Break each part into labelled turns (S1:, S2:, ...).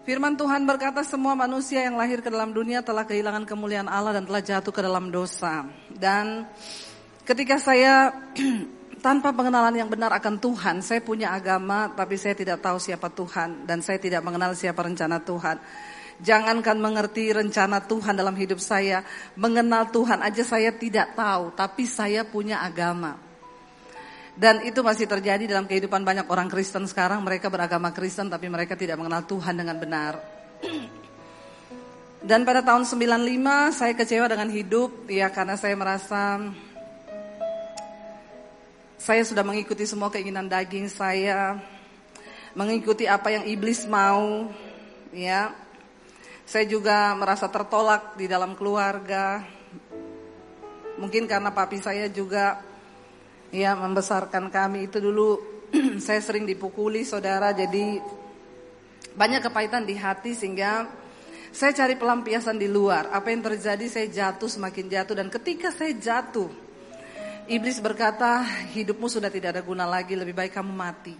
S1: Firman Tuhan berkata semua manusia yang lahir ke dalam dunia telah kehilangan kemuliaan Allah dan telah jatuh ke dalam dosa. Dan ketika saya tanpa pengenalan yang benar akan Tuhan, saya punya agama tapi saya tidak tahu siapa Tuhan dan saya tidak mengenal siapa rencana Tuhan. Jangankan mengerti rencana Tuhan dalam hidup saya, mengenal Tuhan aja saya tidak tahu, tapi saya punya agama. Dan itu masih terjadi dalam kehidupan banyak orang Kristen sekarang. Mereka beragama Kristen tapi mereka tidak mengenal Tuhan dengan benar. Dan pada tahun 95 saya kecewa dengan hidup ya karena saya merasa saya sudah mengikuti semua keinginan daging saya, mengikuti apa yang iblis mau, ya. Saya juga merasa tertolak di dalam keluarga. Mungkin karena papi saya juga ya membesarkan kami itu dulu saya sering dipukuli saudara jadi banyak kepahitan di hati sehingga saya cari pelampiasan di luar. Apa yang terjadi saya jatuh semakin jatuh dan ketika saya jatuh iblis berkata hidupmu sudah tidak ada guna lagi lebih baik kamu mati.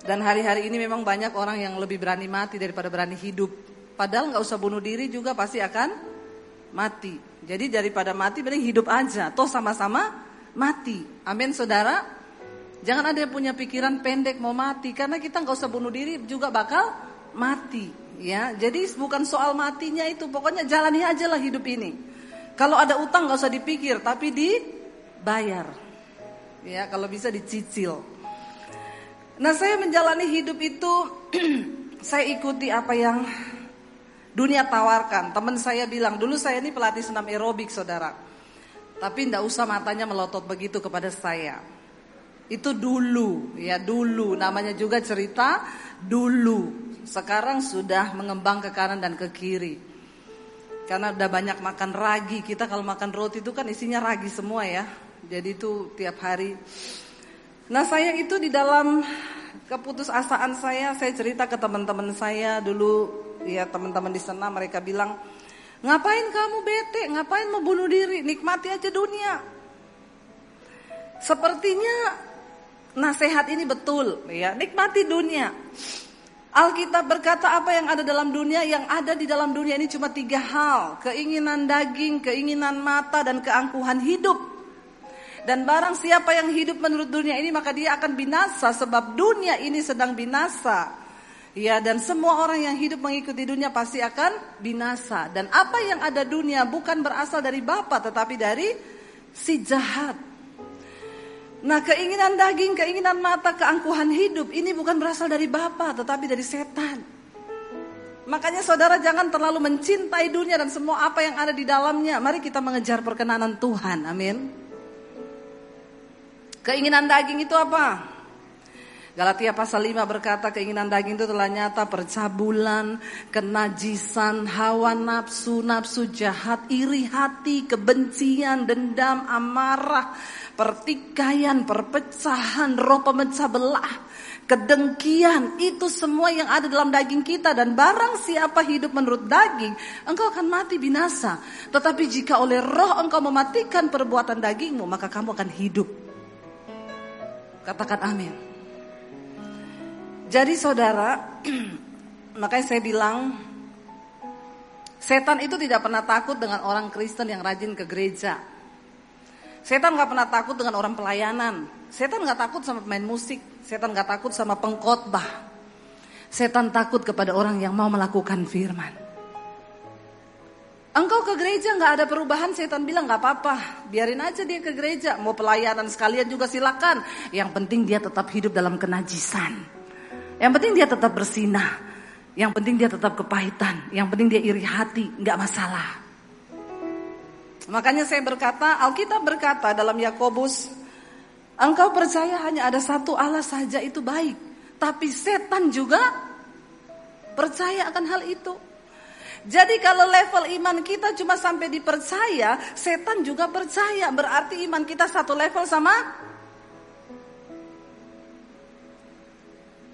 S1: Dan hari-hari ini memang banyak orang yang lebih berani mati daripada berani hidup. Padahal nggak usah bunuh diri juga pasti akan mati. Jadi daripada mati mending hidup aja. Toh sama-sama mati. Amin saudara. Jangan ada yang punya pikiran pendek mau mati karena kita nggak usah bunuh diri juga bakal mati. Ya, jadi bukan soal matinya itu, pokoknya jalani aja lah hidup ini. Kalau ada utang nggak usah dipikir, tapi dibayar. Ya, kalau bisa dicicil. Nah, saya menjalani hidup itu, saya ikuti apa yang dunia tawarkan. Teman saya bilang, dulu saya ini pelatih senam aerobik, saudara. Tapi tidak usah matanya melotot begitu kepada saya. Itu dulu, ya dulu. Namanya juga cerita dulu. Sekarang sudah mengembang ke kanan dan ke kiri. Karena udah banyak makan ragi. Kita kalau makan roti itu kan isinya ragi semua ya. Jadi itu tiap hari. Nah saya itu di dalam keputusasaan saya, saya cerita ke teman-teman saya dulu, ya teman-teman di sana mereka bilang, Ngapain kamu bete? Ngapain mau bunuh diri? Nikmati aja dunia. Sepertinya nasihat ini betul ya, nikmati dunia. Alkitab berkata apa yang ada dalam dunia, yang ada di dalam dunia ini cuma tiga hal. Keinginan daging, keinginan mata, dan keangkuhan hidup. Dan barang siapa yang hidup menurut dunia ini maka dia akan binasa sebab dunia ini sedang binasa. Ya dan semua orang yang hidup mengikuti dunia pasti akan binasa. Dan apa yang ada dunia bukan berasal dari Bapa tetapi dari si jahat. Nah keinginan daging, keinginan mata, keangkuhan hidup Ini bukan berasal dari Bapa tetapi dari setan. Makanya saudara jangan terlalu mencintai dunia dan semua apa yang ada di dalamnya. Mari kita mengejar perkenanan Tuhan, amin. Keinginan daging itu apa? Galatia pasal 5 berkata keinginan daging itu telah nyata percabulan, kenajisan, hawa nafsu, nafsu jahat, iri hati, kebencian, dendam, amarah, pertikaian, perpecahan, roh pemecah belah, kedengkian, itu semua yang ada dalam daging kita dan barang siapa hidup menurut daging, engkau akan mati binasa. Tetapi jika oleh roh engkau mematikan perbuatan dagingmu, maka kamu akan hidup. Katakan amin. Jadi saudara, makanya saya bilang setan itu tidak pernah takut dengan orang Kristen yang rajin ke gereja. Setan nggak pernah takut dengan orang pelayanan. Setan nggak takut sama pemain musik. Setan nggak takut sama pengkhotbah. Setan takut kepada orang yang mau melakukan firman. Engkau ke gereja nggak ada perubahan, setan bilang nggak apa-apa, biarin aja dia ke gereja. Mau pelayanan sekalian juga silakan. Yang penting dia tetap hidup dalam kenajisan. Yang penting dia tetap bersinah. Yang penting dia tetap kepahitan. Yang penting dia iri hati, nggak masalah. Makanya saya berkata, Alkitab berkata dalam Yakobus, engkau percaya hanya ada satu Allah saja itu baik. Tapi setan juga percaya akan hal itu. Jadi kalau level iman kita cuma sampai dipercaya, setan juga percaya. Berarti iman kita satu level sama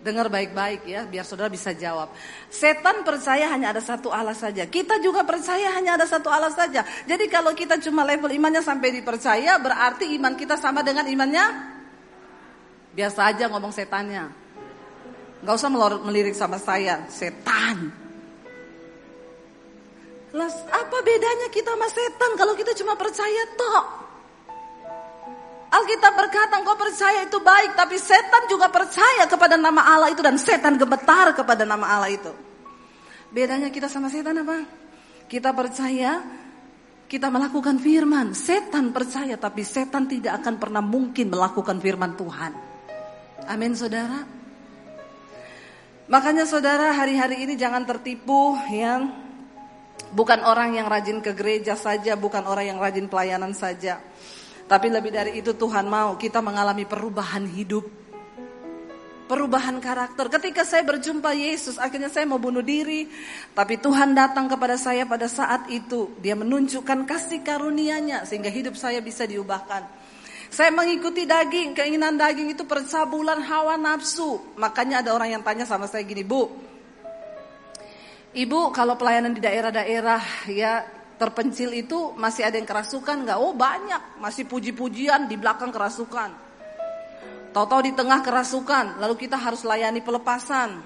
S1: Dengar baik-baik ya, biar saudara bisa jawab. Setan percaya hanya ada satu Allah saja. Kita juga percaya hanya ada satu Allah saja. Jadi kalau kita cuma level imannya sampai dipercaya, berarti iman kita sama dengan imannya? Biasa aja ngomong setannya. Gak usah melirik sama saya, setan. Las, apa bedanya kita sama setan kalau kita cuma percaya toh? Alkitab berkata engkau percaya itu baik tapi setan juga percaya kepada nama Allah itu dan setan gemetar kepada nama Allah itu. Bedanya kita sama setan apa? Kita percaya kita melakukan firman. Setan percaya tapi setan tidak akan pernah mungkin melakukan firman Tuhan. Amin saudara. Makanya saudara hari-hari ini jangan tertipu yang bukan orang yang rajin ke gereja saja, bukan orang yang rajin pelayanan saja. Tapi lebih dari itu Tuhan mau kita mengalami perubahan hidup. Perubahan karakter. Ketika saya berjumpa Yesus, akhirnya saya mau bunuh diri. Tapi Tuhan datang kepada saya pada saat itu. Dia menunjukkan kasih karunia-Nya sehingga hidup saya bisa diubahkan. Saya mengikuti daging, keinginan daging itu percabulan hawa nafsu. Makanya ada orang yang tanya sama saya gini, Bu, Ibu kalau pelayanan di daerah-daerah ya terpencil itu masih ada yang kerasukan nggak? Oh banyak, masih puji-pujian di belakang kerasukan. Tahu-tahu di tengah kerasukan, lalu kita harus layani pelepasan.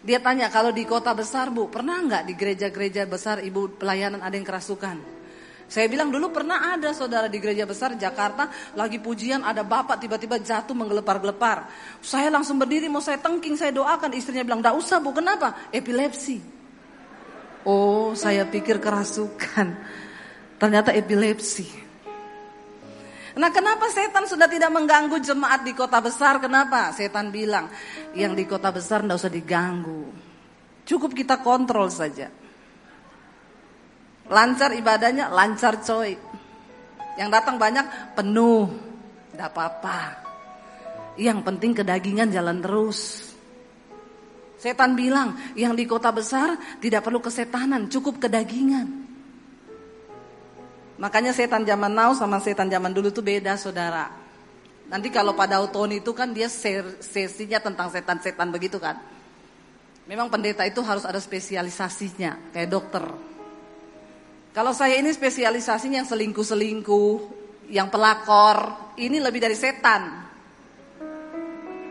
S1: Dia tanya kalau di kota besar bu, pernah nggak di gereja-gereja besar ibu pelayanan ada yang kerasukan? Saya bilang dulu pernah ada saudara di gereja besar Jakarta lagi pujian ada bapak tiba-tiba jatuh menggelepar-gelepar. Saya langsung berdiri mau saya tengking saya doakan istrinya bilang tidak usah bu kenapa? Epilepsi. Oh saya pikir kerasukan. Ternyata epilepsi. Nah kenapa setan sudah tidak mengganggu jemaat di kota besar? Kenapa? Setan bilang yang di kota besar tidak usah diganggu. Cukup kita kontrol saja. Lancar ibadahnya, lancar coy. Yang datang banyak, penuh. Tidak apa-apa. Yang penting kedagingan jalan terus. Setan bilang, yang di kota besar tidak perlu kesetanan, cukup kedagingan. Makanya setan zaman now sama setan zaman dulu tuh beda saudara. Nanti kalau pada auton itu kan dia sesinya tentang setan-setan begitu kan. Memang pendeta itu harus ada spesialisasinya, kayak dokter. Kalau saya ini spesialisasinya yang selingkuh-selingkuh, yang pelakor, ini lebih dari setan.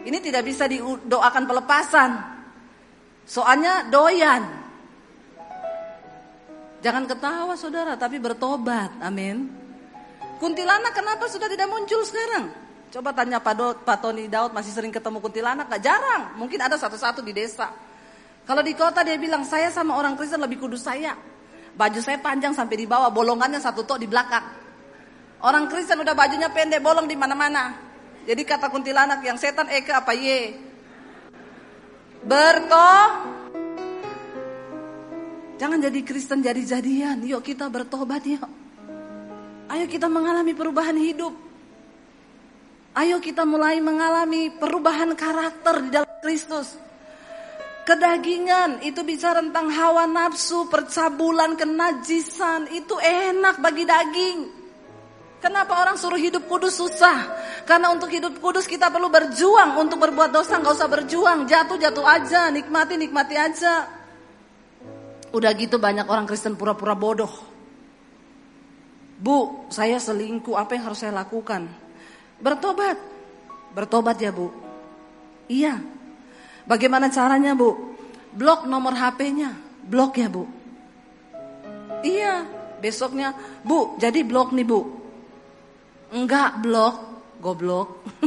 S1: Ini tidak bisa didoakan pelepasan. Soalnya doyan. Jangan ketawa saudara, tapi bertobat. Amin. Kuntilanak kenapa sudah tidak muncul sekarang? Coba tanya Pak, Do, Pak Tony Daud masih sering ketemu kuntilanak? Gak jarang, mungkin ada satu-satu di desa. Kalau di kota dia bilang, saya sama orang Kristen lebih kudus saya. Baju saya panjang sampai di bawah, bolongannya satu tok di belakang. Orang Kristen udah bajunya pendek, bolong di mana-mana. Jadi kata kuntilanak yang setan Eka apa ye? Berto Jangan jadi Kristen jadi-jadian. Yuk kita bertobat yuk. Ayo kita mengalami perubahan hidup. Ayo kita mulai mengalami perubahan karakter di dalam Kristus. Kedagingan itu bicara tentang hawa nafsu, percabulan, kenajisan. Itu enak bagi daging. Kenapa orang suruh hidup kudus susah? Karena untuk hidup kudus kita perlu berjuang. Untuk berbuat dosa nggak usah berjuang. Jatuh-jatuh aja, nikmati-nikmati aja. Udah gitu banyak orang Kristen pura-pura bodoh. Bu, saya selingkuh, apa yang harus saya lakukan? Bertobat. Bertobat ya bu. Iya, Bagaimana caranya bu? Blok nomor HP-nya, blok ya bu. Iya, besoknya bu, jadi blok nih bu. Enggak blok, goblok.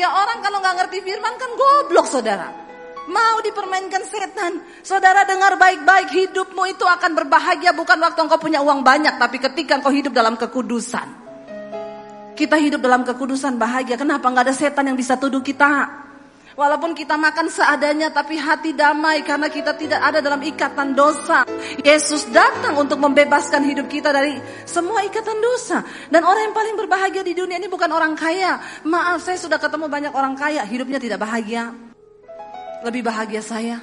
S1: ya orang kalau nggak ngerti firman kan goblok saudara. Mau dipermainkan setan. Saudara dengar baik-baik hidupmu itu akan berbahagia bukan waktu engkau punya uang banyak. Tapi ketika engkau hidup dalam kekudusan. Kita hidup dalam kekudusan bahagia. Kenapa nggak ada setan yang bisa tuduh kita? Walaupun kita makan seadanya tapi hati damai karena kita tidak ada dalam ikatan dosa. Yesus datang untuk membebaskan hidup kita dari semua ikatan dosa. Dan orang yang paling berbahagia di dunia ini bukan orang kaya. Maaf saya sudah ketemu banyak orang kaya hidupnya tidak bahagia. Lebih bahagia saya.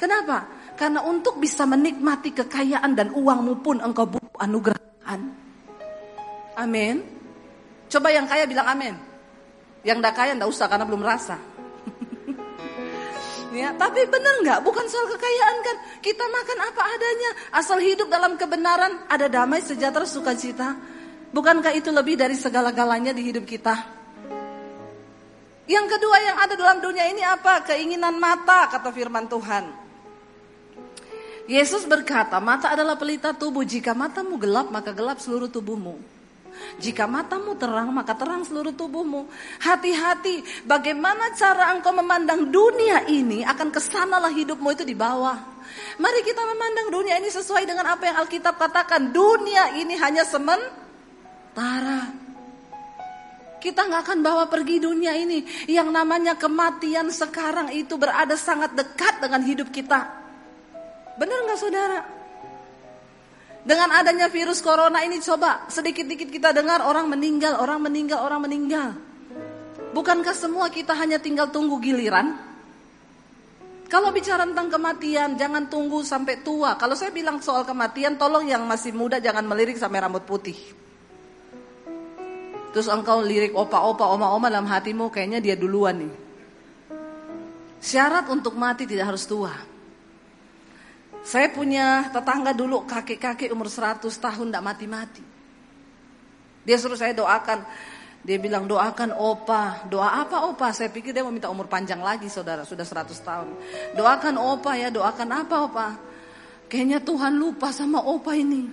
S1: Kenapa? Karena untuk bisa menikmati kekayaan dan uangmu pun engkau butuh anugerah Tuhan. Amin. Coba yang kaya bilang amin. Yang tidak kaya tidak usah karena belum rasa. ya, tapi benar nggak? Bukan soal kekayaan kan? Kita makan apa adanya, asal hidup dalam kebenaran, ada damai, sejahtera, sukacita. Bukankah itu lebih dari segala-galanya di hidup kita? Yang kedua yang ada dalam dunia ini apa? Keinginan mata, kata firman Tuhan. Yesus berkata, mata adalah pelita tubuh. Jika matamu gelap, maka gelap seluruh tubuhmu. Jika matamu terang, maka terang seluruh tubuhmu. Hati-hati, bagaimana cara engkau memandang dunia ini, akan ke sanalah hidupmu itu di bawah. Mari kita memandang dunia ini sesuai dengan apa yang Alkitab katakan. Dunia ini hanya sementara. Kita nggak akan bawa pergi dunia ini. Yang namanya kematian sekarang itu berada sangat dekat dengan hidup kita. Benar nggak saudara? Dengan adanya virus corona ini coba sedikit-dikit kita dengar orang meninggal, orang meninggal, orang meninggal. Bukankah semua kita hanya tinggal tunggu giliran? Kalau bicara tentang kematian, jangan tunggu sampai tua. Kalau saya bilang soal kematian, tolong yang masih muda jangan melirik sampai rambut putih. Terus engkau lirik opa-opa, oma-oma dalam hatimu kayaknya dia duluan nih. Syarat untuk mati tidak harus tua. Saya punya tetangga dulu kakek-kakek umur 100 tahun tidak mati-mati. Dia suruh saya doakan. Dia bilang doakan opa. Doa apa opa? Saya pikir dia mau minta umur panjang lagi saudara. Sudah 100 tahun. Doakan opa ya. Doakan apa opa? Kayaknya Tuhan lupa sama opa ini.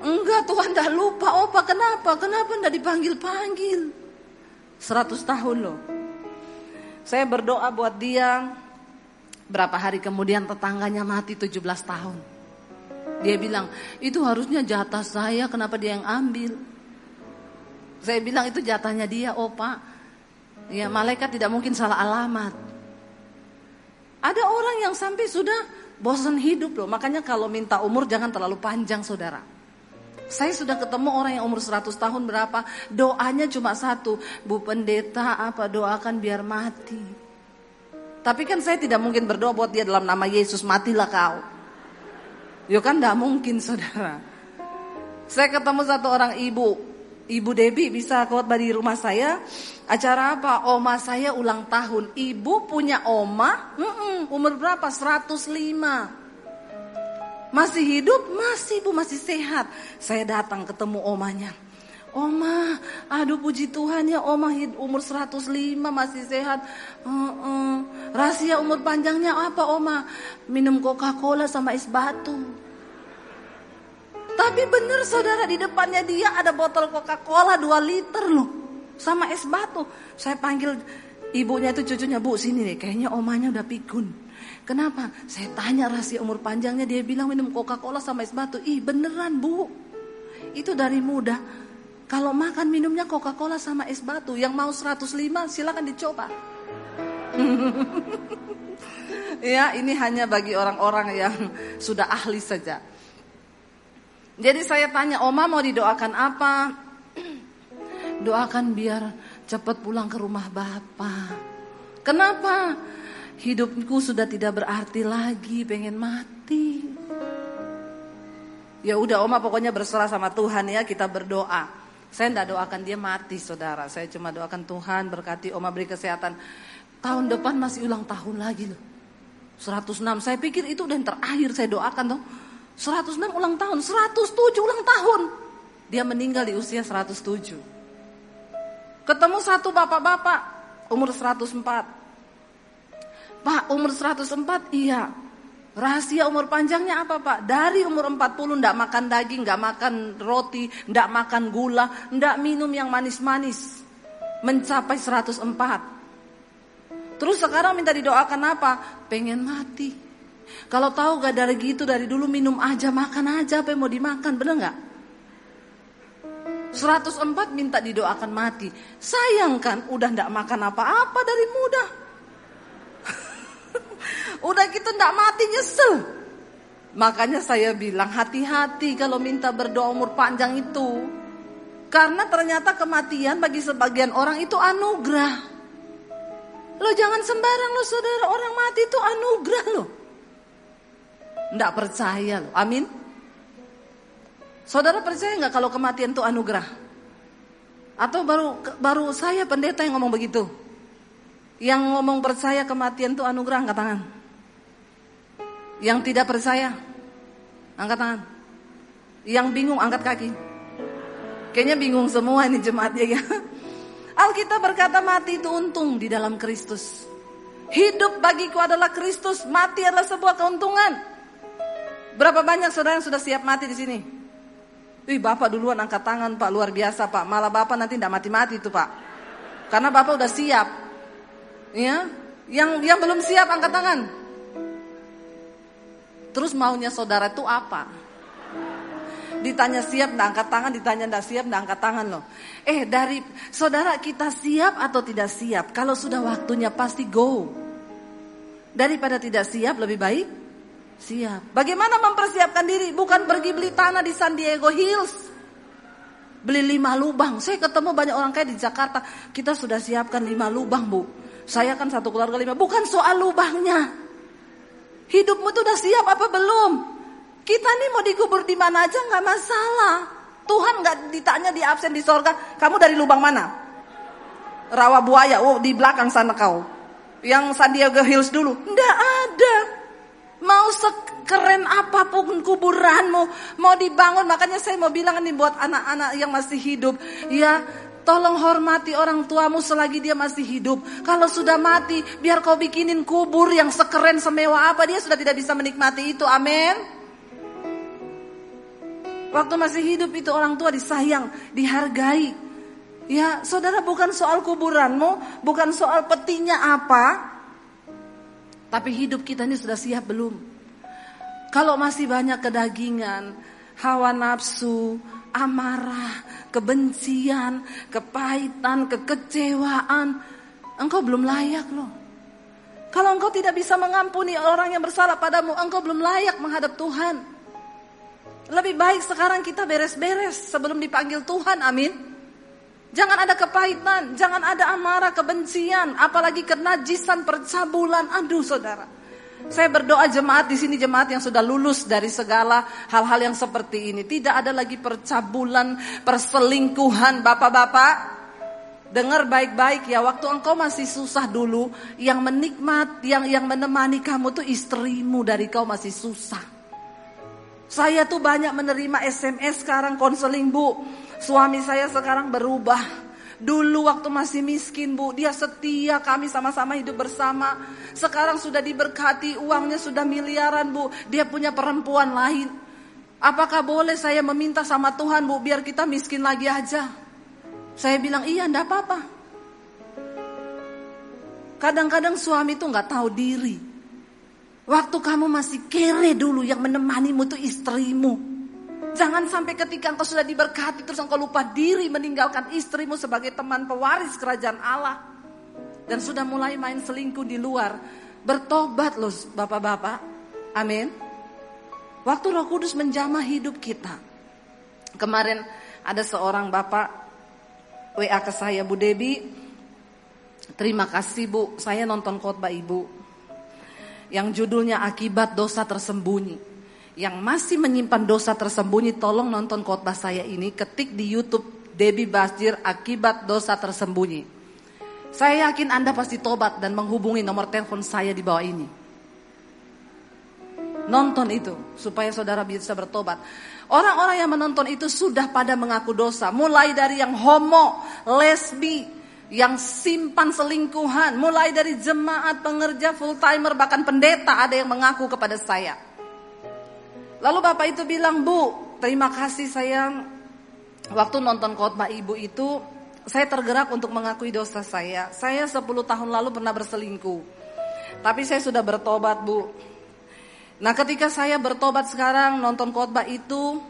S1: Enggak Tuhan dah lupa opa kenapa? Kenapa enggak dipanggil-panggil? 100 tahun loh. Saya berdoa buat dia. Berapa hari kemudian tetangganya mati 17 tahun. Dia bilang, itu harusnya jatah saya, kenapa dia yang ambil? Saya bilang itu jatahnya dia, opa. Ya, malaikat tidak mungkin salah alamat. Ada orang yang sampai sudah bosan hidup loh. Makanya kalau minta umur jangan terlalu panjang saudara. Saya sudah ketemu orang yang umur 100 tahun berapa, doanya cuma satu, Bu Pendeta apa doakan biar mati. Tapi kan saya tidak mungkin berdoa buat dia dalam nama Yesus, matilah kau. Ya kan tidak mungkin saudara. Saya ketemu satu orang ibu, Ibu Debi bisa khotbah di rumah saya. Acara apa? Oma saya ulang tahun. Ibu punya oma, mm -mm, umur berapa? 105. Masih hidup? Masih bu, masih sehat. Saya datang ketemu omanya. Oma, aduh puji Tuhan ya Oma umur 105 masih sehat. Uh, uh. Rahasia umur panjangnya apa Oma? Minum Coca-Cola sama es batu. Tapi benar saudara di depannya dia ada botol Coca-Cola 2 liter loh. Sama es batu. Saya panggil ibunya itu cucunya, Bu sini nih kayaknya omanya udah pikun. Kenapa? Saya tanya rahasia umur panjangnya, dia bilang minum Coca-Cola sama es batu. Ih beneran bu, itu dari muda. Kalau makan minumnya Coca-Cola sama es batu, yang mau 105 silakan dicoba. ya ini hanya bagi orang-orang yang sudah ahli saja. Jadi saya tanya, Oma mau didoakan apa? Doakan biar cepat pulang ke rumah Bapak. Kenapa? Hidupku sudah tidak berarti lagi, pengen mati. Ya udah Oma pokoknya berserah sama Tuhan ya, kita berdoa. Saya tidak doakan dia mati saudara, saya cuma doakan Tuhan berkati Oma beri kesehatan. Tahun depan masih ulang tahun lagi loh. 106, saya pikir itu udah yang terakhir saya doakan tuh. 106 ulang tahun, 107 ulang tahun. Dia meninggal di usia 107. Ketemu satu bapak-bapak umur 104. Pak umur 104 iya. Rahasia umur panjangnya apa Pak? Dari umur 40 ndak makan daging, nggak makan roti, ndak makan gula, ndak minum yang manis-manis. Mencapai 104. Terus sekarang minta didoakan apa? Pengen mati. Kalau tahu gak dari gitu dari dulu minum aja, makan aja apa yang mau dimakan, bener nggak? 104 minta didoakan mati. Sayang kan udah ndak makan apa-apa dari muda. Udah gitu ndak mati nyesel. Makanya saya bilang hati-hati kalau minta berdoa umur panjang itu. Karena ternyata kematian bagi sebagian orang itu anugerah. Lo jangan sembarang lo saudara orang mati itu anugerah lo. Ndak percaya lo, amin. Saudara percaya nggak kalau kematian itu anugerah? Atau baru baru saya pendeta yang ngomong begitu? Yang ngomong percaya kematian itu anugerah angkat tangan. Yang tidak percaya, angkat tangan. Yang bingung, angkat kaki. Kayaknya bingung semua ini jemaatnya ya. Alkitab berkata mati itu untung di dalam Kristus. Hidup bagiku adalah Kristus, mati adalah sebuah keuntungan. Berapa banyak saudara yang sudah siap mati di sini? Wih, Bapak duluan angkat tangan, Pak, luar biasa, Pak. Malah Bapak nanti tidak mati-mati itu, Pak. Karena Bapak udah siap. Ya, yang yang belum siap angkat tangan. Terus maunya saudara itu apa? Ditanya siap, nggak angkat tangan, ditanya nggak siap, nggak angkat tangan loh. Eh dari saudara kita siap atau tidak siap? Kalau sudah waktunya pasti go. Daripada tidak siap lebih baik siap. Bagaimana mempersiapkan diri? Bukan pergi beli tanah di San Diego Hills. Beli lima lubang. Saya ketemu banyak orang kayak di Jakarta. Kita sudah siapkan lima lubang bu. Saya kan satu keluarga lima. Bukan soal lubangnya. Hidupmu tuh udah siap apa belum? Kita nih mau dikubur di mana aja nggak masalah. Tuhan nggak ditanya di absen di sorga. Kamu dari lubang mana? Rawa buaya. Oh di belakang sana kau. Yang San Diego Hills dulu. Nggak ada. Mau sekeren apa pun kuburanmu, mau dibangun. Makanya saya mau bilang nih buat anak-anak yang masih hidup, ya tolong hormati orang tuamu selagi dia masih hidup. Kalau sudah mati, biar kau bikinin kubur yang sekeren semewah apa dia sudah tidak bisa menikmati itu. Amin. Waktu masih hidup itu orang tua disayang, dihargai. Ya, saudara bukan soal kuburanmu, bukan soal petinya apa. Tapi hidup kita ini sudah siap belum? Kalau masih banyak kedagingan, hawa nafsu, amarah, kebencian, kepahitan, kekecewaan, engkau belum layak loh. Kalau engkau tidak bisa mengampuni orang yang bersalah padamu, engkau belum layak menghadap Tuhan. Lebih baik sekarang kita beres-beres sebelum dipanggil Tuhan, amin. Jangan ada kepahitan, jangan ada amarah, kebencian, apalagi kenajisan, percabulan. Aduh saudara. Saya berdoa jemaat di sini jemaat yang sudah lulus dari segala hal-hal yang seperti ini. Tidak ada lagi percabulan, perselingkuhan, bapak-bapak. Dengar baik-baik ya, waktu engkau masih susah dulu, yang menikmat, yang yang menemani kamu tuh istrimu dari kau masih susah. Saya tuh banyak menerima SMS sekarang konseling bu. Suami saya sekarang berubah. Dulu waktu masih miskin bu, dia setia kami sama-sama hidup bersama. Sekarang sudah diberkati, uangnya sudah miliaran bu. Dia punya perempuan lain. Apakah boleh saya meminta sama Tuhan bu, biar kita miskin lagi aja? Saya bilang iya, ndak apa-apa. Kadang-kadang suami tuh nggak tahu diri. Waktu kamu masih kere dulu yang menemanimu itu istrimu. Jangan sampai ketika engkau sudah diberkati terus engkau lupa diri meninggalkan istrimu sebagai teman pewaris kerajaan Allah. Dan sudah mulai main selingkuh di luar. Bertobat loh bapak-bapak. Amin. Waktu roh kudus menjamah hidup kita. Kemarin ada seorang bapak WA ke saya Bu Debi. Terima kasih Bu, saya nonton khotbah Ibu yang judulnya akibat dosa tersembunyi. Yang masih menyimpan dosa tersembunyi tolong nonton khotbah saya ini ketik di YouTube Debbie Basjir akibat dosa tersembunyi. Saya yakin Anda pasti tobat dan menghubungi nomor telepon saya di bawah ini. Nonton itu supaya saudara bisa bertobat. Orang-orang yang menonton itu sudah pada mengaku dosa, mulai dari yang homo, lesbi, yang simpan selingkuhan, mulai dari jemaat, pengerja, full timer, bahkan pendeta ada yang mengaku kepada saya. Lalu bapak itu bilang, Bu, terima kasih sayang. Waktu nonton khotbah ibu itu, saya tergerak untuk mengakui dosa saya. Saya 10 tahun lalu pernah berselingkuh. Tapi saya sudah bertobat, Bu. Nah, ketika saya bertobat sekarang nonton khotbah itu,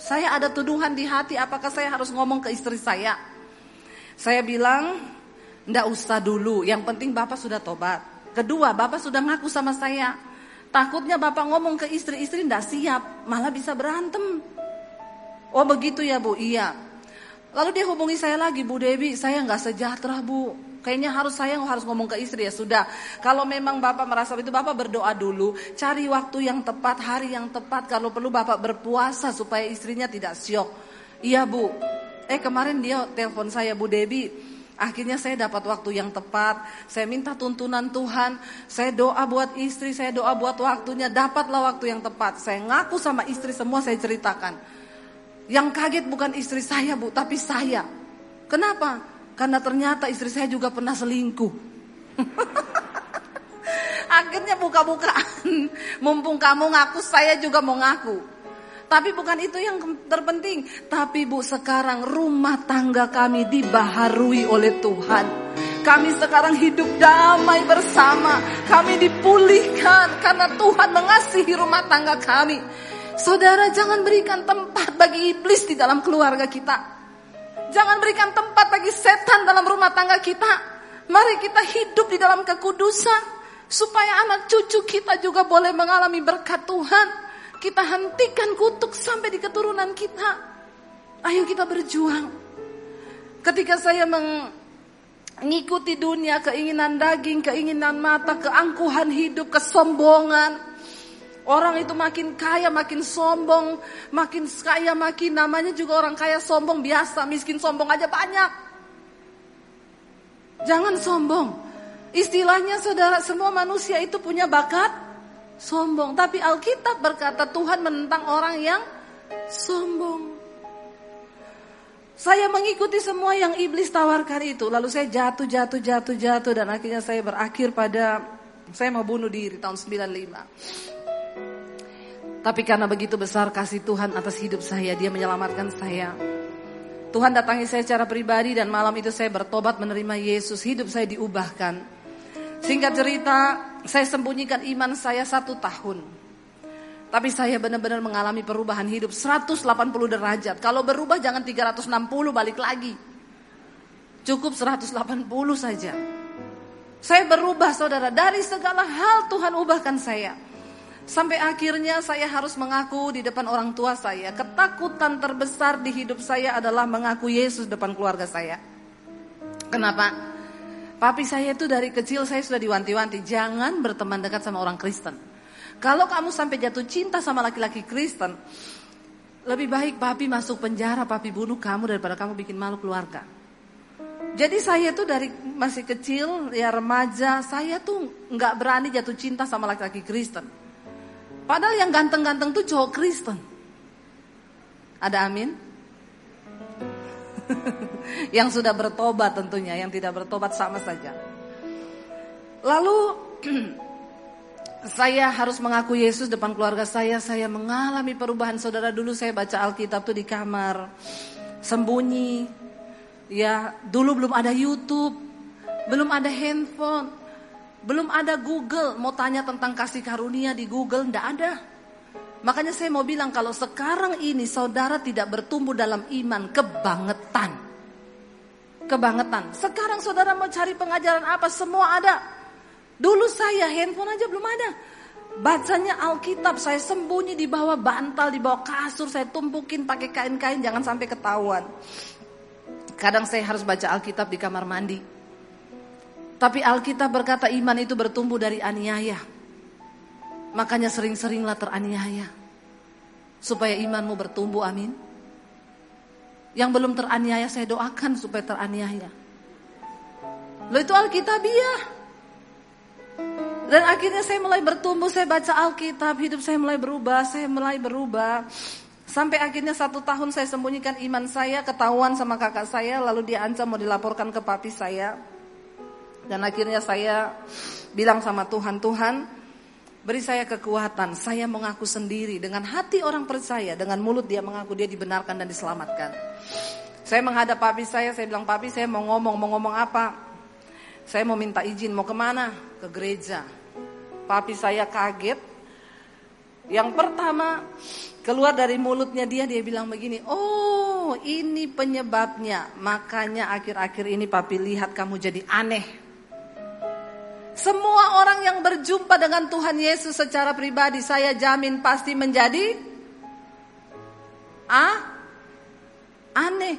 S1: saya ada tuduhan di hati apakah saya harus ngomong ke istri saya saya bilang, ndak usah dulu, yang penting Bapak sudah tobat. Kedua, Bapak sudah ngaku sama saya. Takutnya Bapak ngomong ke istri-istri ndak siap, malah bisa berantem. Oh begitu ya Bu, iya. Lalu dia hubungi saya lagi, Bu Dewi, saya nggak sejahtera Bu. Kayaknya harus saya harus ngomong ke istri ya sudah. Kalau memang Bapak merasa itu Bapak berdoa dulu, cari waktu yang tepat, hari yang tepat. Kalau perlu Bapak berpuasa supaya istrinya tidak syok. Iya Bu, Eh kemarin dia telepon saya Bu Debi. Akhirnya saya dapat waktu yang tepat. Saya minta tuntunan Tuhan. Saya doa buat istri, saya doa buat waktunya. Dapatlah waktu yang tepat. Saya ngaku sama istri semua saya ceritakan. Yang kaget bukan istri saya Bu, tapi saya. Kenapa? Karena ternyata istri saya juga pernah selingkuh. Akhirnya buka-bukaan. Mumpung kamu ngaku, saya juga mau ngaku. Tapi bukan itu yang terpenting. Tapi bu sekarang rumah tangga kami dibaharui oleh Tuhan. Kami sekarang hidup damai bersama. Kami dipulihkan karena Tuhan mengasihi rumah tangga kami. Saudara jangan berikan tempat bagi iblis di dalam keluarga kita. Jangan berikan tempat bagi setan dalam rumah tangga kita. Mari kita hidup di dalam kekudusan. Supaya anak cucu kita juga boleh mengalami berkat Tuhan. Kita hentikan kutuk sampai di keturunan kita. Ayo kita berjuang. Ketika saya mengikuti dunia, keinginan daging, keinginan mata, keangkuhan hidup, kesombongan. Orang itu makin kaya, makin sombong, makin kaya, makin namanya juga orang kaya sombong biasa, miskin sombong aja banyak. Jangan sombong. Istilahnya saudara, semua manusia itu punya bakat sombong. Tapi Alkitab berkata Tuhan menentang orang yang sombong. Saya mengikuti semua yang iblis tawarkan itu. Lalu saya jatuh, jatuh, jatuh, jatuh. Dan akhirnya saya berakhir pada saya mau bunuh diri tahun 95. Tapi karena begitu besar kasih Tuhan atas hidup saya, dia menyelamatkan saya. Tuhan datangi saya secara pribadi dan malam itu saya bertobat menerima Yesus. Hidup saya diubahkan. Singkat cerita, saya sembunyikan iman saya satu tahun. Tapi saya benar-benar mengalami perubahan hidup 180 derajat. Kalau berubah jangan 360 balik lagi. Cukup 180 saja. Saya berubah saudara. Dari segala hal Tuhan ubahkan saya. Sampai akhirnya saya harus mengaku di depan orang tua saya. Ketakutan terbesar di hidup saya adalah mengaku Yesus depan keluarga saya. Kenapa? Papi saya itu dari kecil saya sudah diwanti-wanti, jangan berteman dekat sama orang Kristen. Kalau kamu sampai jatuh cinta sama laki-laki Kristen, lebih baik papi masuk penjara, papi bunuh kamu daripada kamu bikin malu keluarga. Jadi saya tuh dari masih kecil, ya remaja, saya tuh nggak berani jatuh cinta sama laki-laki Kristen. Padahal yang ganteng-ganteng tuh cowok Kristen. Ada amin? yang sudah bertobat tentunya, yang tidak bertobat sama saja. Lalu saya harus mengaku Yesus depan keluarga saya, saya mengalami perubahan. Saudara dulu saya baca Alkitab tuh di kamar, sembunyi. Ya, dulu belum ada YouTube, belum ada handphone, belum ada Google. Mau tanya tentang kasih karunia di Google, ndak ada. Makanya saya mau bilang kalau sekarang ini saudara tidak bertumbuh dalam iman kebangetan. Kebangetan. Sekarang saudara mau cari pengajaran apa semua ada. Dulu saya handphone aja belum ada. Bacanya Alkitab saya sembunyi di bawah bantal, di bawah kasur, saya tumpukin pakai kain-kain jangan sampai ketahuan. Kadang saya harus baca Alkitab di kamar mandi. Tapi Alkitab berkata iman itu bertumbuh dari aniaya. Makanya sering-seringlah teraniaya. Supaya imanmu bertumbuh, amin. Yang belum teraniaya saya doakan supaya teraniaya. Lo itu Alkitabiah. Dan akhirnya saya mulai bertumbuh, saya baca Alkitab, hidup saya mulai berubah, saya mulai berubah. Sampai akhirnya satu tahun saya sembunyikan iman saya, ketahuan sama kakak saya, lalu dia ancam mau dilaporkan ke papi saya. Dan akhirnya saya bilang sama Tuhan, Tuhan Beri saya kekuatan, saya mengaku sendiri dengan hati orang percaya, dengan mulut dia mengaku dia dibenarkan dan diselamatkan. Saya menghadap papi saya, saya bilang papi saya mau ngomong, mau ngomong apa? Saya mau minta izin, mau ke mana? Ke gereja. Papi saya kaget. Yang pertama keluar dari mulutnya dia, dia bilang begini, oh ini penyebabnya. Makanya akhir-akhir ini papi lihat kamu jadi aneh. Semua orang yang berjumpa dengan Tuhan Yesus secara pribadi saya jamin pasti menjadi ah aneh.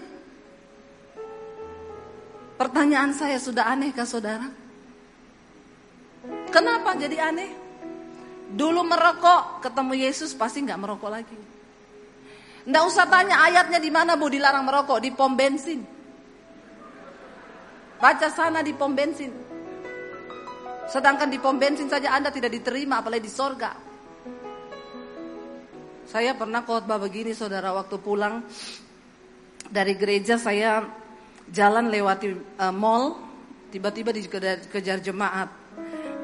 S1: Pertanyaan saya sudah aneh kah saudara? Kenapa jadi aneh? Dulu merokok, ketemu Yesus pasti nggak merokok lagi. Nggak usah tanya ayatnya di mana bu dilarang merokok di pom bensin. Baca sana di pom bensin. Sedangkan di pom bensin saja Anda tidak diterima apalagi di sorga. Saya pernah khotbah begini saudara waktu pulang dari gereja saya jalan lewati uh, mall, tiba-tiba dikejar jemaat.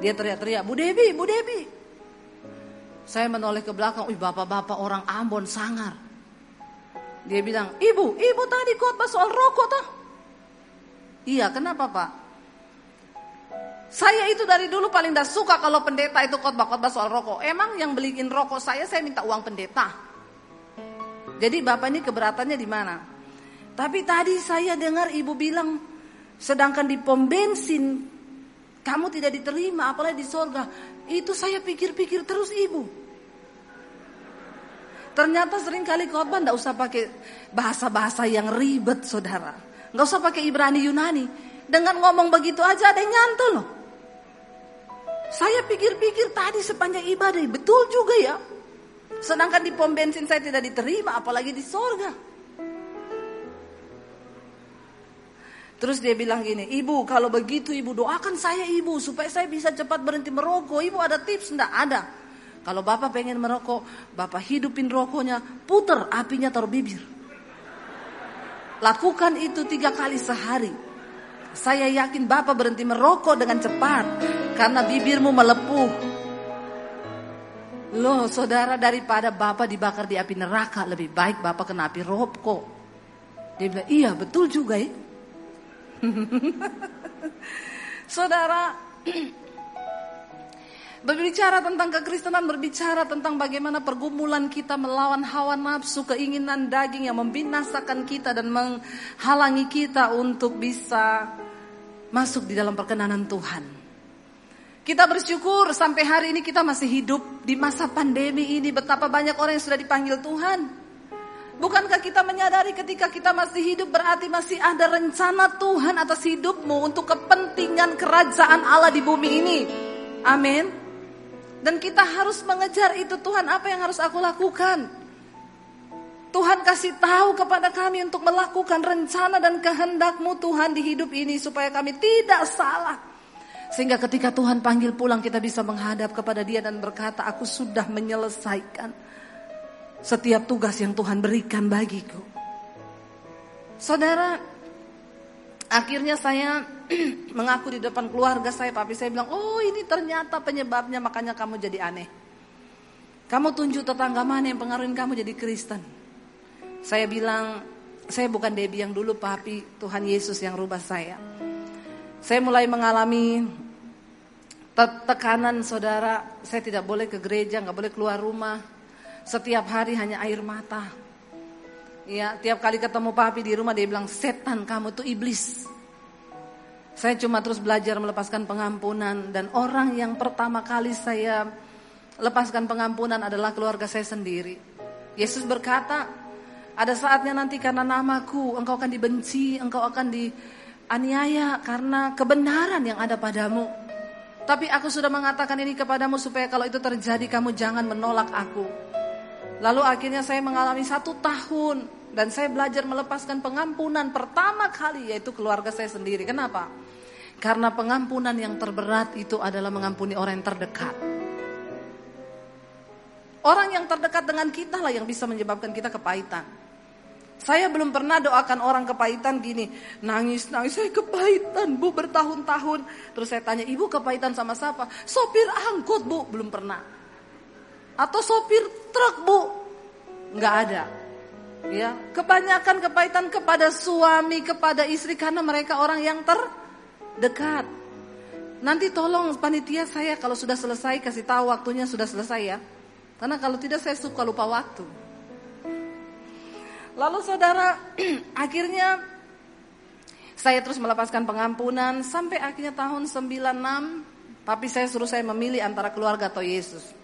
S1: Dia teriak-teriak, Bu Debi, Bu Debi. Saya menoleh ke belakang, wih bapak-bapak orang Ambon sangar. Dia bilang, ibu, ibu tadi khotbah soal rokok toh? Iya, kenapa pak? Saya itu dari dulu paling tidak suka kalau pendeta itu khotbah-khotbah soal rokok. Emang yang beliin rokok saya, saya minta uang pendeta. Jadi bapak ini keberatannya di mana? Tapi tadi saya dengar ibu bilang, sedangkan di pom bensin kamu tidak diterima, apalagi di sorga. Itu saya pikir-pikir terus ibu. Ternyata sering kali khotbah tidak usah pakai bahasa-bahasa yang ribet saudara. Nggak usah pakai Ibrani Yunani. Dengan ngomong begitu aja ada yang nyantul loh. Saya pikir-pikir tadi sepanjang ibadah, betul juga ya. Sedangkan di pom bensin saya tidak diterima, apalagi di sorga. Terus dia bilang gini, ibu kalau begitu ibu doakan saya ibu supaya saya bisa cepat berhenti merokok. Ibu ada tips? Enggak ada. Kalau bapak pengen merokok, bapak hidupin rokoknya, puter apinya taruh bibir. Lakukan itu tiga kali sehari. Saya yakin Bapak berhenti merokok dengan cepat karena bibirmu melepuh. Loh saudara daripada Bapak dibakar di api neraka lebih baik Bapak kena api rokok. Dia bilang iya betul juga ya. saudara Berbicara tentang kekristenan, berbicara tentang bagaimana pergumulan kita melawan hawa nafsu, keinginan daging yang membinasakan kita dan menghalangi kita untuk bisa masuk di dalam perkenanan Tuhan. Kita bersyukur sampai hari ini kita masih hidup di masa pandemi ini betapa banyak orang yang sudah dipanggil Tuhan. Bukankah kita menyadari ketika kita masih hidup berarti masih ada rencana Tuhan atas hidupmu untuk kepentingan kerajaan Allah di bumi ini. Amin. Dan kita harus mengejar itu Tuhan apa yang harus aku lakukan. Tuhan kasih tahu kepada kami untuk melakukan rencana dan kehendakmu Tuhan di hidup ini supaya kami tidak salah. Sehingga ketika Tuhan panggil pulang kita bisa menghadap kepada dia dan berkata aku sudah menyelesaikan setiap tugas yang Tuhan berikan bagiku. Saudara, akhirnya saya mengaku di depan keluarga saya, papi saya bilang, oh ini ternyata penyebabnya makanya kamu jadi aneh. Kamu tunjuk tetangga mana yang pengaruhin kamu jadi Kristen. Saya bilang, saya bukan Debbie yang dulu papi, Tuhan Yesus yang rubah saya. Saya mulai mengalami tekanan saudara, saya tidak boleh ke gereja, nggak boleh keluar rumah. Setiap hari hanya air mata. Ya, tiap kali ketemu papi di rumah dia bilang, setan kamu tuh iblis. Saya cuma terus belajar melepaskan pengampunan dan orang yang pertama kali saya lepaskan pengampunan adalah keluarga saya sendiri. Yesus berkata, ada saatnya nanti karena namaku engkau akan dibenci, engkau akan dianiaya karena kebenaran yang ada padamu. Tapi aku sudah mengatakan ini kepadamu supaya kalau itu terjadi kamu jangan menolak aku. Lalu akhirnya saya mengalami satu tahun dan saya belajar melepaskan pengampunan pertama kali yaitu keluarga saya sendiri. Kenapa? Karena pengampunan yang terberat itu adalah mengampuni orang yang terdekat. Orang yang terdekat dengan kita lah yang bisa menyebabkan kita kepahitan. Saya belum pernah doakan orang kepahitan gini, nangis, nangis, saya kepahitan bu bertahun-tahun. Terus saya tanya, ibu kepahitan sama siapa? Sopir angkut bu, belum pernah. Atau sopir truk bu? Nggak ada. Ya, kebanyakan kepahitan kepada suami, kepada istri karena mereka orang yang terdekat. Nanti tolong panitia saya kalau sudah selesai kasih tahu waktunya sudah selesai ya. Karena kalau tidak saya suka lupa waktu. Lalu saudara, akhirnya saya terus melepaskan pengampunan sampai akhirnya tahun 96 papi saya suruh saya memilih antara keluarga atau Yesus.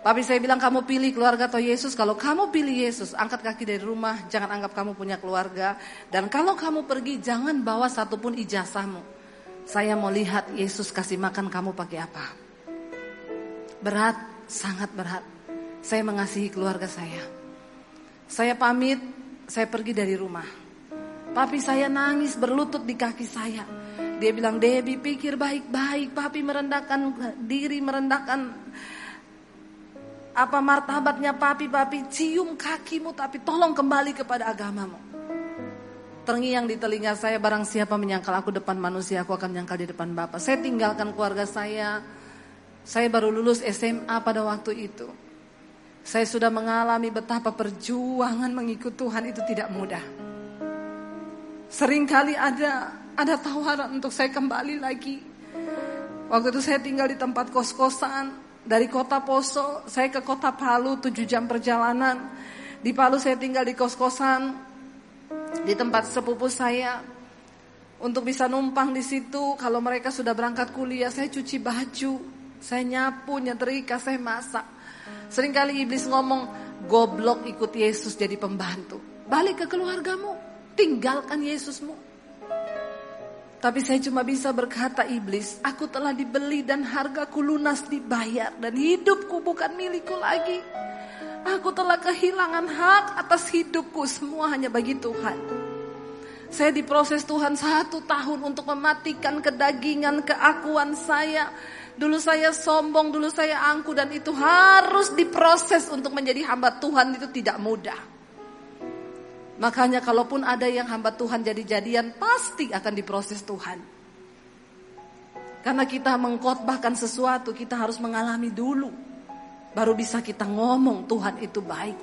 S1: Papi saya bilang kamu pilih keluarga atau Yesus. Kalau kamu pilih Yesus, angkat kaki dari rumah, jangan anggap kamu punya keluarga. Dan kalau kamu pergi, jangan bawa satupun ijazahmu. Saya mau lihat Yesus kasih makan kamu pakai apa. Berat, sangat berat. Saya mengasihi keluarga saya. Saya pamit, saya pergi dari rumah. Papi saya nangis berlutut di kaki saya. Dia bilang, Debbie pikir baik-baik. Papi merendahkan diri, merendahkan apa martabatnya papi, papi cium kakimu tapi tolong kembali kepada agamamu. terngiang di telinga saya barang siapa menyangkal aku depan manusia aku akan menyangkal di depan Bapak. Saya tinggalkan keluarga saya. Saya baru lulus SMA pada waktu itu. Saya sudah mengalami betapa perjuangan mengikut Tuhan itu tidak mudah. Seringkali ada ada tawaran untuk saya kembali lagi. Waktu itu saya tinggal di tempat kos-kosan dari kota Poso, saya ke kota Palu 7 jam perjalanan. Di Palu saya tinggal di kos-kosan di tempat sepupu saya untuk bisa numpang di situ. Kalau mereka sudah berangkat kuliah, saya cuci baju, saya nyapu, nyetrika, saya masak. Seringkali iblis ngomong, goblok ikut Yesus jadi pembantu. Balik ke keluargamu, tinggalkan Yesusmu. Tapi saya cuma bisa berkata iblis, aku telah dibeli dan hargaku lunas dibayar dan hidupku bukan milikku lagi. Aku telah kehilangan hak atas hidupku semua hanya bagi Tuhan. Saya diproses Tuhan satu tahun untuk mematikan kedagingan, keakuan saya. Dulu saya sombong, dulu saya angku dan itu harus diproses untuk menjadi hamba Tuhan itu tidak mudah. Makanya kalaupun ada yang hamba Tuhan jadi-jadian pasti akan diproses Tuhan. Karena kita mengkotbahkan sesuatu kita harus mengalami dulu. Baru bisa kita ngomong Tuhan itu baik.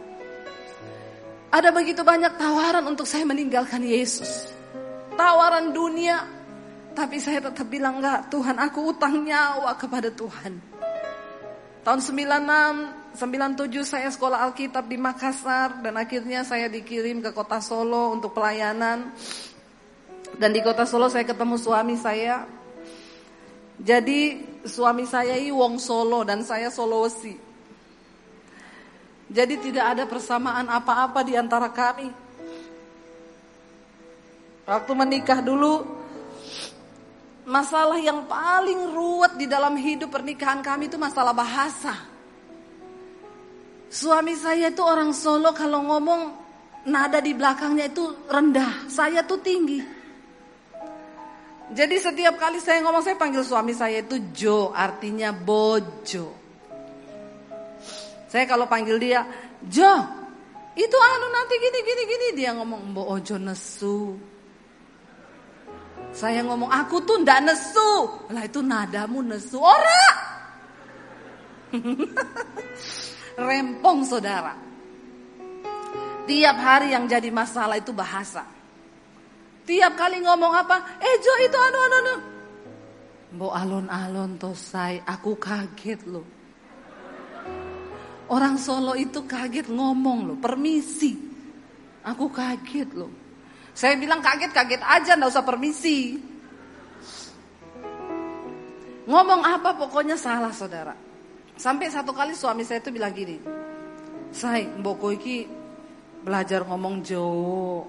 S1: Ada begitu banyak tawaran untuk saya meninggalkan Yesus. Tawaran dunia. Tapi saya tetap bilang enggak, Tuhan aku utang nyawa kepada Tuhan. Tahun 96, 97 saya sekolah Alkitab di Makassar dan akhirnya saya dikirim ke kota Solo untuk pelayanan. Dan di kota Solo saya ketemu suami saya. Jadi suami saya ini wong Solo dan saya Sulawesi. Jadi tidak ada persamaan apa-apa di antara kami. Waktu menikah dulu, masalah yang paling ruwet di dalam hidup pernikahan kami itu masalah bahasa. Suami saya itu orang Solo kalau ngomong nada di belakangnya itu rendah, saya tuh tinggi. Jadi setiap kali saya ngomong saya panggil suami saya itu Jo, artinya bojo. Saya kalau panggil dia, Jo, itu anu nanti gini gini gini dia ngomong Mbok ojo nesu. Saya ngomong aku tuh ndak nesu. Lah itu nadamu nesu. Ora. Rempong saudara. Tiap hari yang jadi masalah itu bahasa. Tiap kali ngomong apa, eh Jo itu anu anu anu. Mbok alon-alon tosai, aku kaget loh. Orang Solo itu kaget ngomong loh, permisi. Aku kaget loh. Saya bilang kaget-kaget aja, ndak usah permisi. Ngomong apa pokoknya salah saudara. Sampai satu kali suami saya itu bilang gini. Saya mboko iki belajar ngomong Jawa.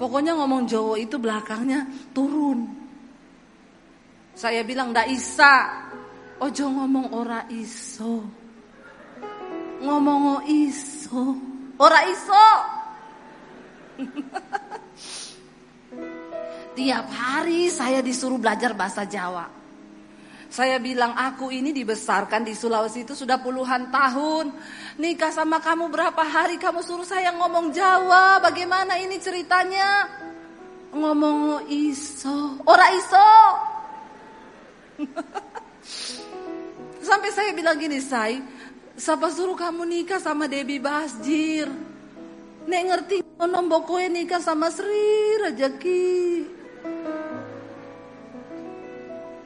S1: Pokoknya ngomong Jawa itu belakangnya turun. Saya bilang ndak isa. Ojo ngomong ora iso ngomong iso. Ora iso. Tiap hari saya disuruh belajar bahasa Jawa. Saya bilang aku ini dibesarkan di Sulawesi itu sudah puluhan tahun. Nikah sama kamu berapa hari kamu suruh saya ngomong Jawa. Bagaimana ini ceritanya? Ngomong iso. Ora iso. Sampai saya bilang gini, say, Siapa suruh kamu nikah sama Debbie Basjir? Nek ngerti nombok kowe nikah sama Sri Rejeki.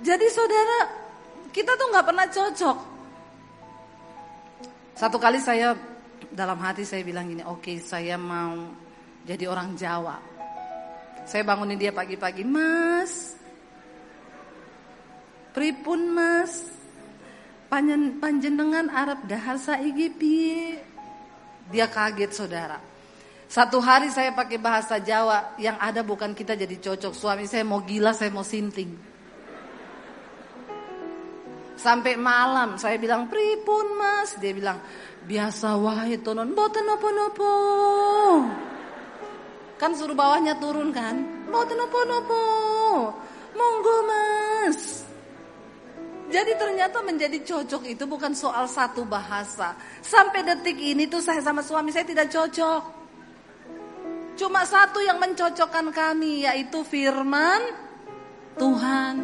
S1: Jadi saudara, kita tuh nggak pernah cocok. Satu kali saya dalam hati saya bilang gini, oke okay, saya mau jadi orang Jawa. Saya bangunin dia pagi-pagi, Mas. Pripun Mas? panjen, panjenengan Arab dahar saiki? Dia kaget saudara. Satu hari saya pakai bahasa Jawa, yang ada bukan kita jadi cocok. Suami saya mau gila, saya mau sinting. Sampai malam saya bilang, pripun mas? Dia bilang, biasa wae tonon, boten nopo-nopo. Kan suruh bawahnya turun kan? Boten nopo-nopo. Monggo mas. Jadi ternyata menjadi cocok itu bukan soal satu bahasa. Sampai detik ini tuh saya sama suami saya tidak cocok. Cuma satu yang mencocokkan kami yaitu firman Tuhan.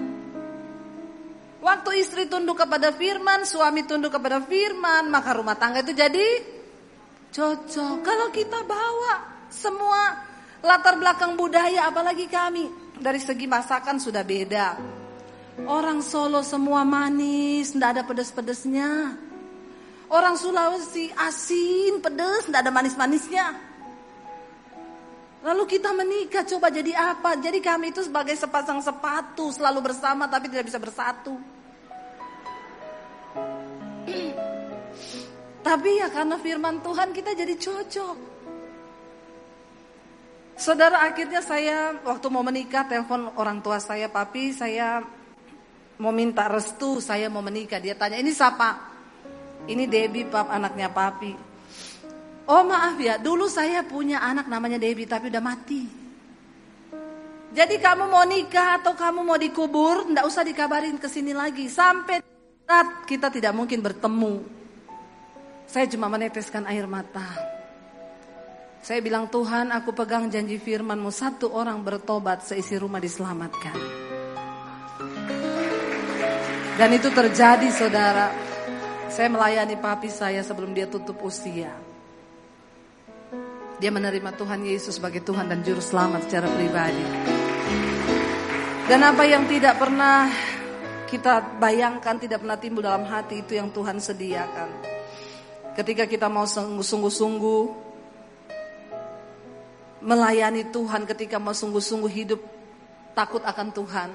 S1: Waktu istri tunduk kepada firman, suami tunduk kepada firman, maka rumah tangga itu jadi cocok. Kalau kita bawa semua latar belakang budaya apalagi kami dari segi masakan sudah beda. Orang Solo semua manis, tidak ada pedes-pedesnya. Orang Sulawesi asin, pedes, tidak ada manis-manisnya. Lalu kita menikah coba jadi apa? Jadi kami itu sebagai sepasang sepatu selalu bersama tapi tidak bisa bersatu. tapi ya karena firman Tuhan kita jadi cocok. Saudara akhirnya saya waktu mau menikah telepon orang tua saya, papi saya mau minta restu, saya mau menikah. Dia tanya, ini siapa? Ini Debbie, pap anaknya papi. Oh maaf ya, dulu saya punya anak namanya Debbie tapi udah mati. Jadi kamu mau nikah atau kamu mau dikubur, ndak usah dikabarin ke sini lagi. Sampai saat kita tidak mungkin bertemu. Saya cuma meneteskan air mata. Saya bilang Tuhan aku pegang janji firmanmu satu orang bertobat seisi rumah diselamatkan. Dan itu terjadi saudara. Saya melayani papi saya sebelum dia tutup usia. Dia menerima Tuhan Yesus sebagai Tuhan dan Juru Selamat secara pribadi. Dan apa yang tidak pernah kita bayangkan, tidak pernah timbul dalam hati itu yang Tuhan sediakan. Ketika kita mau sungguh-sungguh melayani Tuhan, ketika mau sungguh-sungguh hidup takut akan Tuhan.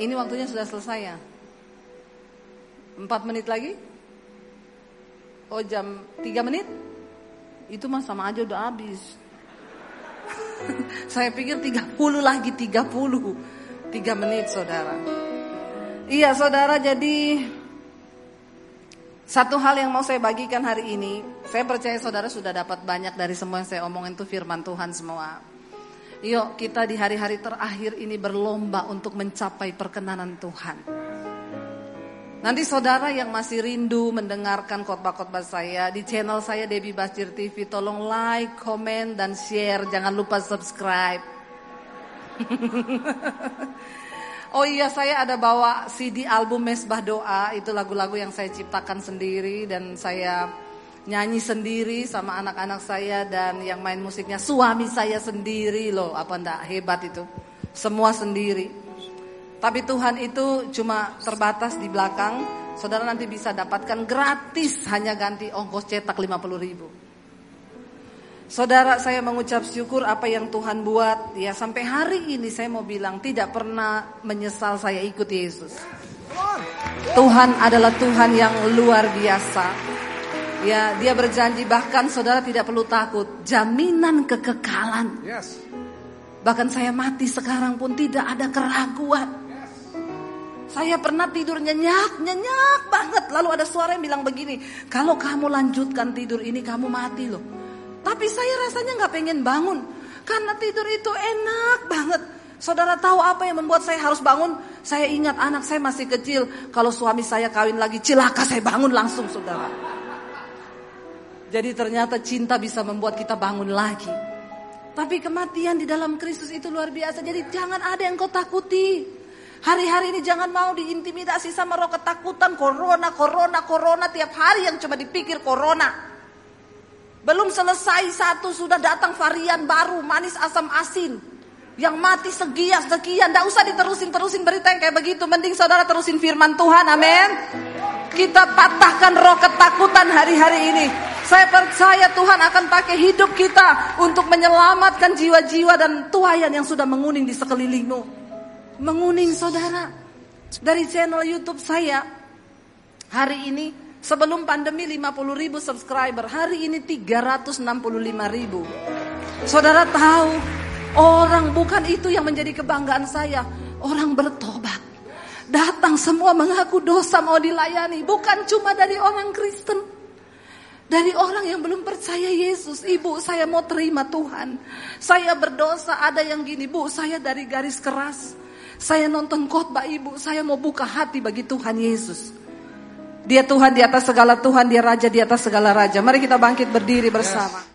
S1: Ini waktunya sudah selesai ya. Empat menit lagi? Oh jam tiga menit? Itu mah sama aja udah habis. Saya pikir 30 lagi 30. 3 menit saudara. Iya saudara jadi satu hal yang mau saya bagikan hari ini, saya percaya saudara sudah dapat banyak dari semua yang saya omongin itu firman Tuhan semua. Yuk kita di hari-hari terakhir ini berlomba untuk mencapai perkenanan Tuhan. Nanti saudara yang masih rindu mendengarkan khotbah-khotbah saya di channel saya Debbie Basir TV, tolong like, komen, dan share. Jangan lupa subscribe. oh iya, saya ada bawa CD album Mesbah Doa. Itu lagu-lagu yang saya ciptakan sendiri dan saya nyanyi sendiri sama anak-anak saya dan yang main musiknya suami saya sendiri loh. Apa ndak hebat itu? Semua sendiri. Tapi Tuhan itu cuma terbatas di belakang. Saudara nanti bisa dapatkan gratis hanya ganti ongkos cetak 50 ribu. Saudara saya mengucap syukur apa yang Tuhan buat. Ya sampai hari ini saya mau bilang tidak pernah menyesal saya ikut Yesus. Tuhan adalah Tuhan yang luar biasa. Ya, dia berjanji bahkan saudara tidak perlu takut, jaminan kekekalan. Bahkan saya mati sekarang pun tidak ada keraguan. Saya pernah tidur nyenyak, nyenyak banget. Lalu ada suara yang bilang begini, kalau kamu lanjutkan tidur ini kamu mati loh. Tapi saya rasanya nggak pengen bangun. Karena tidur itu enak banget. Saudara tahu apa yang membuat saya harus bangun? Saya ingat anak saya masih kecil. Kalau suami saya kawin lagi celaka saya bangun langsung saudara. Jadi ternyata cinta bisa membuat kita bangun lagi. Tapi kematian di dalam Kristus itu luar biasa. Jadi jangan ada yang kau takuti. Hari-hari ini jangan mau diintimidasi sama roh ketakutan corona, corona, corona tiap hari yang coba dipikir corona. Belum selesai satu sudah datang varian baru manis asam asin. Yang mati sekian sekian, tidak usah diterusin terusin berita yang kayak begitu. Mending saudara terusin firman Tuhan, amin. Kita patahkan roh ketakutan hari-hari ini. Saya percaya Tuhan akan pakai hidup kita untuk menyelamatkan jiwa-jiwa dan tuayan yang sudah menguning di sekelilingmu menguning saudara. Dari channel YouTube saya hari ini sebelum pandemi 50 ribu subscriber, hari ini 365 ribu. Saudara tahu orang bukan itu yang menjadi kebanggaan saya, orang bertobat. Datang semua mengaku dosa mau dilayani, bukan cuma dari orang Kristen. Dari orang yang belum percaya Yesus, ibu saya mau terima Tuhan. Saya berdosa, ada yang gini, bu saya dari garis keras. Saya nonton khotbah ibu, saya mau buka hati bagi Tuhan Yesus. Dia Tuhan di atas segala Tuhan, dia Raja di atas segala Raja. Mari kita bangkit berdiri bersama. Yes.